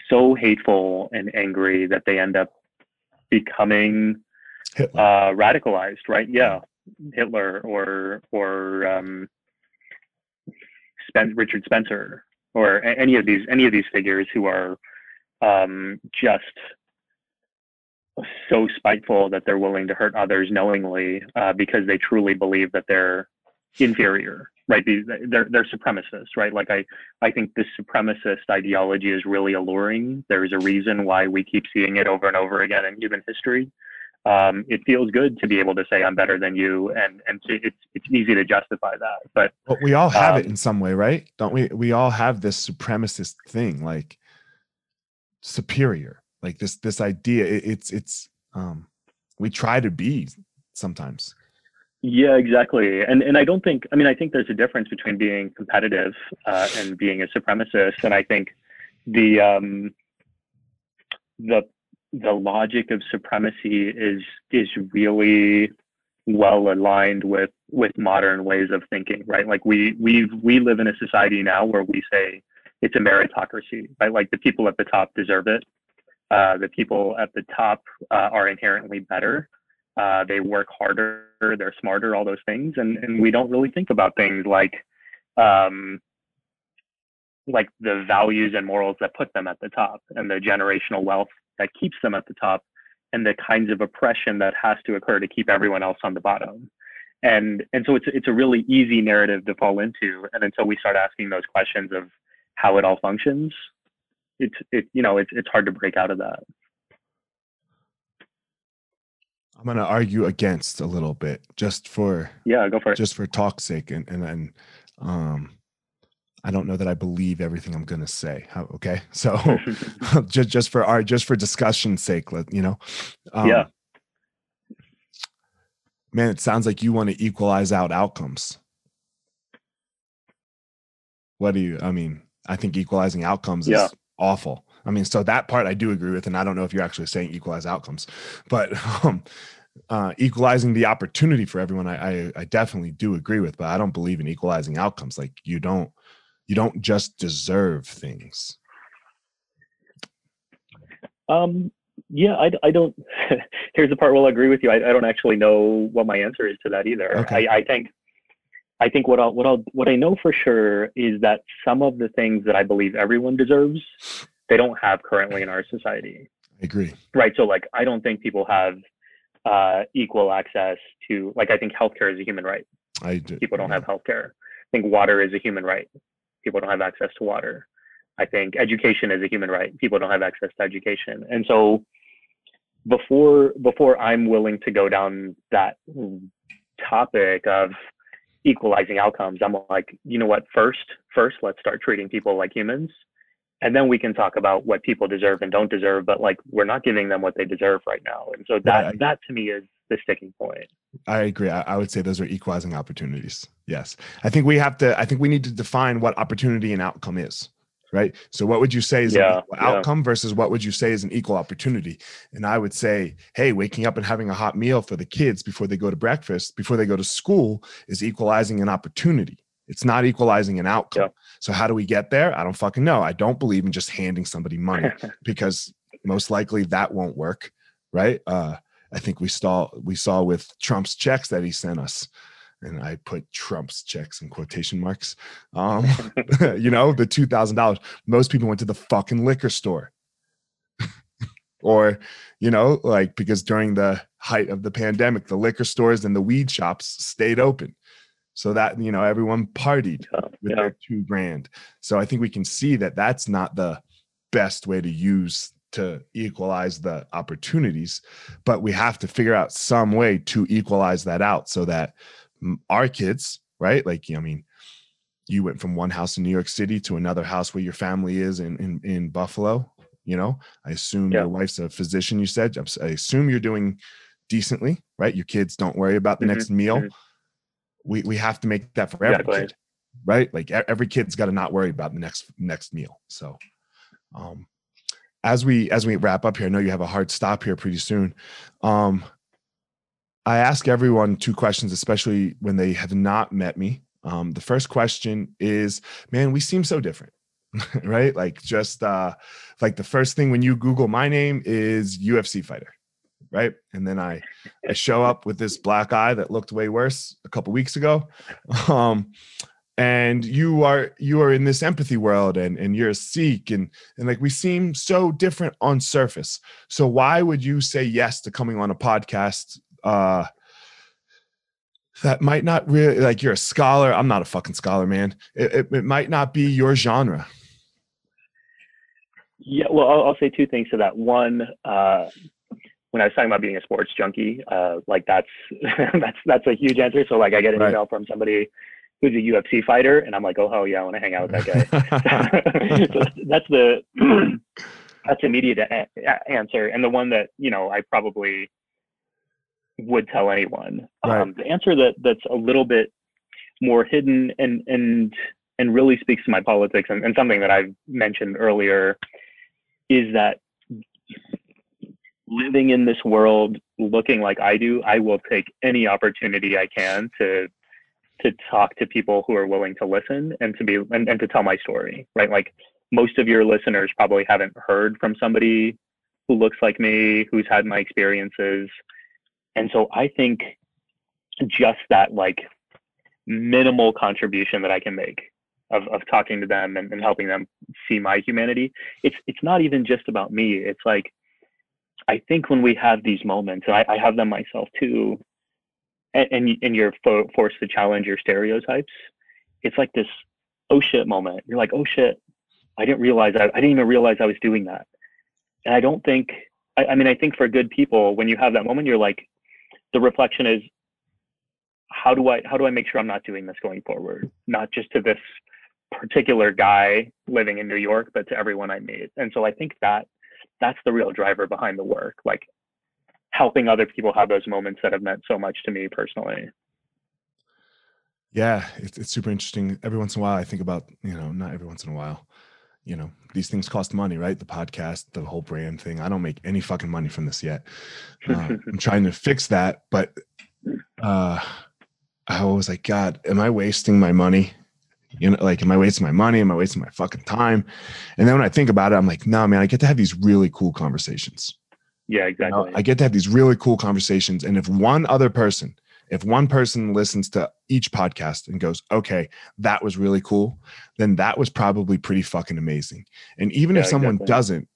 so hateful and angry that they end up becoming uh, radicalized, right? Yeah, Hitler or or um, Spen- Richard Spencer or any of these any of these figures who are um, just so spiteful that they're willing to hurt others knowingly uh, because they truly believe that they're inferior right? They're they're supremacists right? Like i i think this supremacist ideology is really alluring. There's a reason why we keep seeing it over and over again in human history. Um, it feels good to be able to say i'm better than you and and it's it's easy to justify that but but we all have um, it in some way right? Don't we we all have this supremacist thing like superior like this this idea it, it's it's um we try to be sometimes. Yeah exactly. And and i don't think i mean i think there's a difference between being competitive uh, and being a supremacist. And i think the um the the logic of supremacy is is really well aligned with with modern ways of thinking right? Like we we we live in a society now where we say it's a meritocracy right? Like the people at the top deserve it uh, the people at the top uh, are inherently better. Uh, they work harder, they're smarter, all those things, and and we don't really think about things like um, like the values and morals that put them at the top, and the generational wealth that keeps them at the top, and the kinds of oppression that has to occur to keep everyone else on the bottom. And and so it's it's a really easy narrative to fall into, and until we start asking those questions of how it all functions, it's it you know it's it's hard to break out of that I'm going to argue against a little bit just for yeah, go for it. Just for talk's sake, and and and um, I don't know that I believe everything I'm going to say. How, okay, so just just for our just for discussion's sake, let you know. Um, yeah. Man, it sounds like you want to equalize out outcomes. What do you? I mean, I think equalizing outcomes yeah. is awful. I mean, so that part I do agree with, and I don't know if you're actually saying equalize outcomes, but um, uh, equalizing the opportunity for everyone, I, I, I definitely do agree with. But I don't believe in equalizing outcomes. Like you don't you don't just deserve things. Um. Yeah, I, I don't. here's the part where I'll agree with you. I, I don't actually know what my answer is to that either. Okay. I, I think I think what I'll what I'll what I know for sure is that some of the things that I believe everyone deserves they don't have currently in our society. I agree. Right. So like I don't think people have uh, equal access to like I think healthcare is a human right. I do. People don't have healthcare. I think water is a human right. People don't have access to water. I think education is a human right. People don't have access to education. And so before before I'm willing to go down that topic of equalizing outcomes, I'm like, you know what, first, first let's start treating people like humans and then we can talk about what people deserve and don't deserve but like we're not giving them what they deserve right now. And so that I, that to me is the sticking point. I agree. I, I, would say those are equalizing opportunities. Yes. I think we have to i think we need to define what opportunity and outcome is right so what would you say is yeah, an yeah. outcome versus what would you say is an equal opportunity and i would say hey waking up and having a hot meal for the kids before they go to breakfast before they go to school is equalizing an opportunity it's not equalizing an outcome. So how do we get there? I don't fucking know. I don't believe in just handing somebody money because most likely that won't work, right? Uh, I think we saw we saw with Trump's checks that he sent us, and I put Trump's checks in quotation marks. Um, you know, the two thousand dollars. Most people went to the fucking liquor store, or you know, like because during the height of the pandemic, the liquor stores and the weed shops stayed open so that you know everyone partied yeah, with yeah. their two grand so i think we can see that that's not the best way to use to equalize the opportunities but we have to figure out some way to equalize that out so that our kids right like i mean you went from one house in new york city to another house where your family is in in, in buffalo you know i assume yeah. your wife's a physician you said i assume you're doing decently right your kids don't worry about the mm-hmm. next meal mm-hmm we we have to make that for every exactly. kid, right? Like every kid's got to not worry about the next next meal. So, um, as we as we wrap up here, I know you have a hard stop here pretty soon. Um, I ask everyone two questions, especially when they have not met me. Um, the first question is, man, we seem so different, right? Like just uh, like the first thing when you Google my name is UFC fighter right? And then I I show up with this black eye that looked way worse a couple weeks ago. Um, and you are you are in this empathy world and and you're a Sikh and and like we seem so different on surface. So why would you say yes to coming on a podcast uh that might not really like you're a scholar. I'm not a fucking scholar, man. It, it, it might not be your genre. Yeah, well, I'll, I'll, say two things to that. One, uh, when I was talking about being a sports junkie, uh, like that's that's that's a huge answer. So like I get an right. email from somebody who's a UFC fighter, and I'm like, oh hell yeah, I want to hang out with that guy. so that's the that's immediate a- answer, and the one that you know I probably would tell anyone. Right. Um, the answer that that's a little bit more hidden and and and really speaks to my politics and, and something that I've mentioned earlier is that living in this world looking like I do, I will take any opportunity I can to to talk to people who are willing to listen and to be and, and to tell my story, right? Like most of your listeners probably haven't heard from somebody who looks like me, who's had my experiences. And so I think just that like minimal contribution that I can make of, of talking to them and, and helping them see my humanity. It's it's not even just about me. It's like I think when we have these moments, and I, I have them myself too, and, and, and you're fo- forced to challenge your stereotypes, it's like this oh shit moment. You're like, oh shit, I didn't realize I, I didn't even realize I was doing that. And I don't think, I, I mean, I think for good people, when you have that moment, you're like, the reflection is how do I how do I make sure I'm not doing this going forward? Not just to this particular guy living in New York, but to everyone I meet. And so I think that that's the real driver behind the work, like helping other people have those moments that have meant so much to me personally. Yeah, it's, it's super interesting. Every once in a while, I think about, you know, not every once in a while, you know, these things cost money, right? The podcast, the whole brand thing. I don't make any fucking money from this yet. Uh, I'm trying to fix that, but uh, I was like, God, am I wasting my money? You know, like, am I wasting my money? Am I wasting my fucking time? And then when I think about it, I'm like, no, man, I get to have these really cool conversations. Yeah, exactly. You know, I get to have these really cool conversations. And if one other person if one person listens to each podcast and goes, okay, that was really cool, then that was probably pretty fucking amazing. And even yeah, if someone doesn't,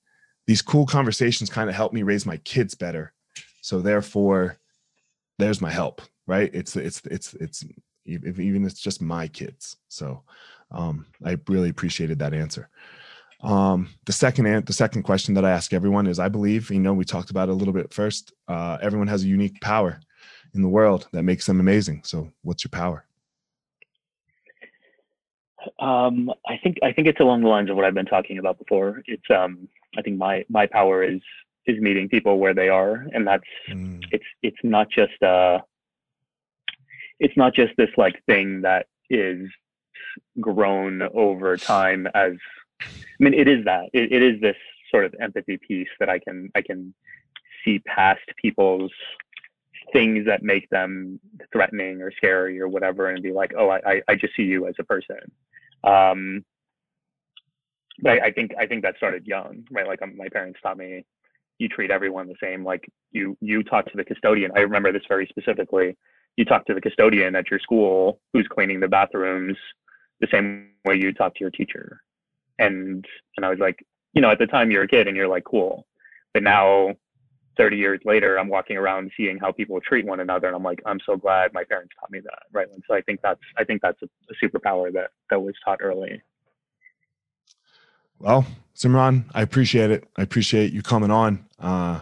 these cool conversations kind of help me raise my kids better. So therefore, there's my help, right? It's it's it's it's if even it's just my kids. So um, I really appreciated that answer. Um, the second the second question that I ask everyone is, I believe, you know, we talked about it a little bit first. Uh, everyone has a unique power in the world that makes them amazing. So, what's your power? Um, I think I think it's along the lines of what I've been talking about before. It's um, I think my my power is is meeting people where they are, and that's mm. it's it's not just uh, it's not just this like thing that is grown over time as I mean it is that it, it is this sort of empathy piece that I can I can see past people's things that make them threatening or scary or whatever and be like oh i i just see you as a person. Um but I, I think i think that started young right? Like um, my parents taught me you treat everyone the same. Like you you talk to the custodian. I remember this very specifically. You talk to the custodian at your school who's cleaning the bathrooms the same way you talk to your teacher. And and i was like you know at the time you're a kid and you're like cool. But now 30 years later, I'm walking around seeing how people treat one another, and I'm like, I'm so glad my parents taught me that, right? And so I think that's I think that's a, a superpower that that was taught early. Well, Simran, I appreciate it. I appreciate you coming on. Uh,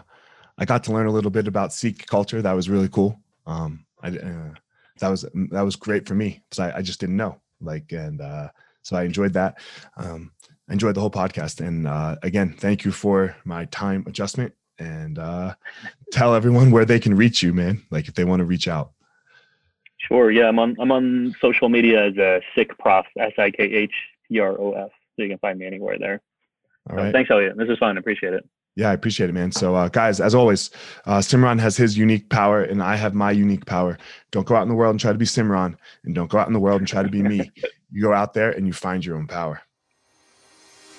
I got to learn a little bit about Sikh culture. That was really cool. Um, I, uh, that was that was great for me because I, I, just didn't know. Like, and uh, so I enjoyed that. Um, enjoyed the whole podcast. And uh, again, thank you for my time adjustment and uh, tell everyone where they can reach you, man. Like if they want to reach out. Sure. Yeah, I'm on I'm on social media as a Sikh prof, S I K H P R O F. So you can find me anywhere there. All right. thanks, Elliot. This is fun. I appreciate it. Yeah, I appreciate it, man. So, uh, guys, as always, uh, Simran has his unique power, and I have my unique power. Don't go out in the world and try to be Simran, and don't go out in the world and try to be me. you go out there and you find your own power.